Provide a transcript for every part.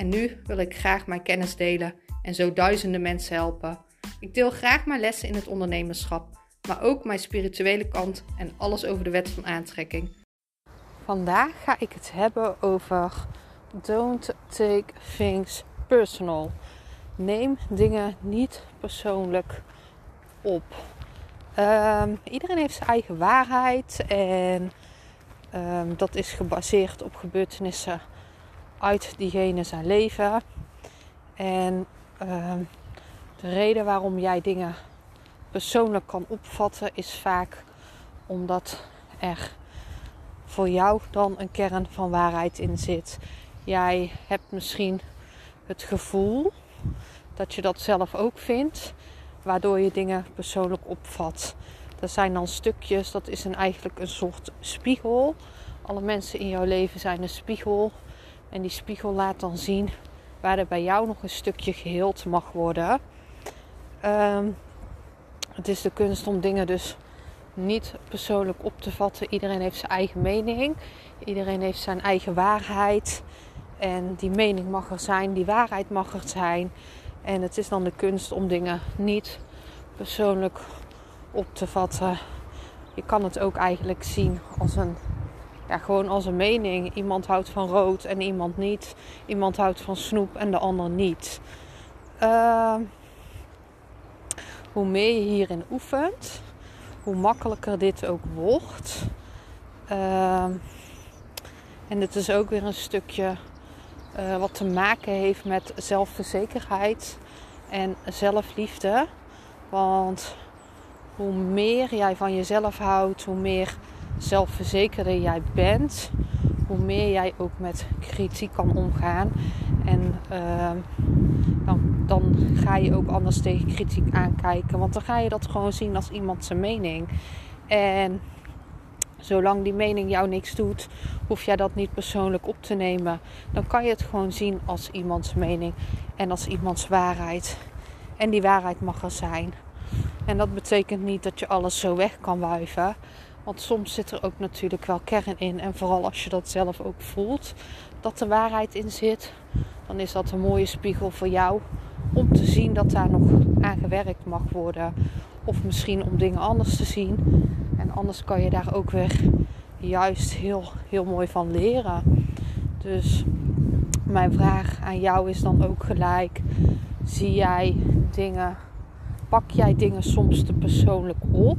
en nu wil ik graag mijn kennis delen en zo duizenden mensen helpen. Ik deel graag mijn lessen in het ondernemerschap, maar ook mijn spirituele kant en alles over de wet van aantrekking. Vandaag ga ik het hebben over don't take things personal. Neem dingen niet persoonlijk op. Um, iedereen heeft zijn eigen waarheid en um, dat is gebaseerd op gebeurtenissen uit diegene zijn leven. En um, de reden waarom jij dingen persoonlijk kan opvatten is vaak omdat er voor jou dan een kern van waarheid in zit. Jij hebt misschien het gevoel dat je dat zelf ook vindt, waardoor je dingen persoonlijk opvat. Dat zijn dan stukjes, dat is een, eigenlijk een soort spiegel. Alle mensen in jouw leven zijn een spiegel. En die spiegel laat dan zien waar er bij jou nog een stukje geheeld mag worden. Um, het is de kunst om dingen dus niet persoonlijk op te vatten. Iedereen heeft zijn eigen mening. Iedereen heeft zijn eigen waarheid. En die mening mag er zijn, die waarheid mag er zijn. En het is dan de kunst om dingen niet persoonlijk op te vatten. Je kan het ook eigenlijk zien als een, ja, gewoon als een mening. Iemand houdt van rood en iemand niet. Iemand houdt van snoep en de ander niet. Uh, hoe meer je hierin oefent, hoe makkelijker dit ook wordt. Uh, en het is ook weer een stukje uh, wat te maken heeft met zelfverzekerheid en zelfliefde. Want hoe meer jij van jezelf houdt, hoe meer zelfverzekerder jij bent, hoe meer jij ook met kritiek kan omgaan. En uh, dan, dan ga je ook anders tegen kritiek aankijken. Want dan ga je dat gewoon zien als iemand zijn mening. En zolang die mening jou niks doet, hoef jij dat niet persoonlijk op te nemen. Dan kan je het gewoon zien als iemands mening en als iemands waarheid. En die waarheid mag er zijn. En dat betekent niet dat je alles zo weg kan wuiven. Want soms zit er ook natuurlijk wel kern in. En vooral als je dat zelf ook voelt, dat er waarheid in zit, dan is dat een mooie spiegel voor jou om te zien dat daar nog aan gewerkt mag worden. Of misschien om dingen anders te zien. En anders kan je daar ook weer juist heel, heel mooi van leren. Dus mijn vraag aan jou is dan ook gelijk: zie jij dingen, pak jij dingen soms te persoonlijk op?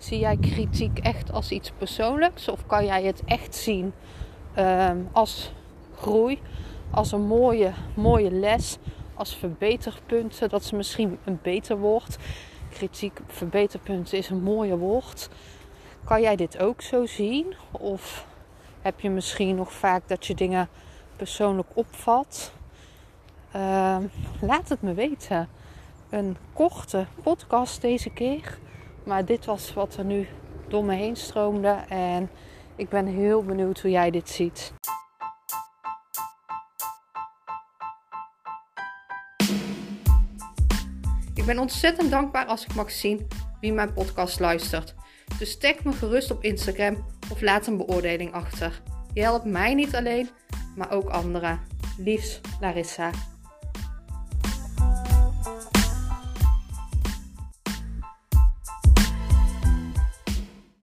Zie jij kritiek echt als iets persoonlijks? Of kan jij het echt zien um, als groei, als een mooie, mooie les, als verbeterpunten? Dat is misschien een beter woord. Kritiek, verbeterpunten is een mooie woord. Kan jij dit ook zo zien? Of heb je misschien nog vaak dat je dingen persoonlijk opvat? Uh, laat het me weten. Een korte podcast deze keer. Maar dit was wat er nu door me heen stroomde. En ik ben heel benieuwd hoe jij dit ziet. Ik ben ontzettend dankbaar als ik mag zien wie mijn podcast luistert. Dus tag me gerust op Instagram of laat een beoordeling achter. Je helpt mij niet alleen, maar ook anderen. Liefs, Larissa.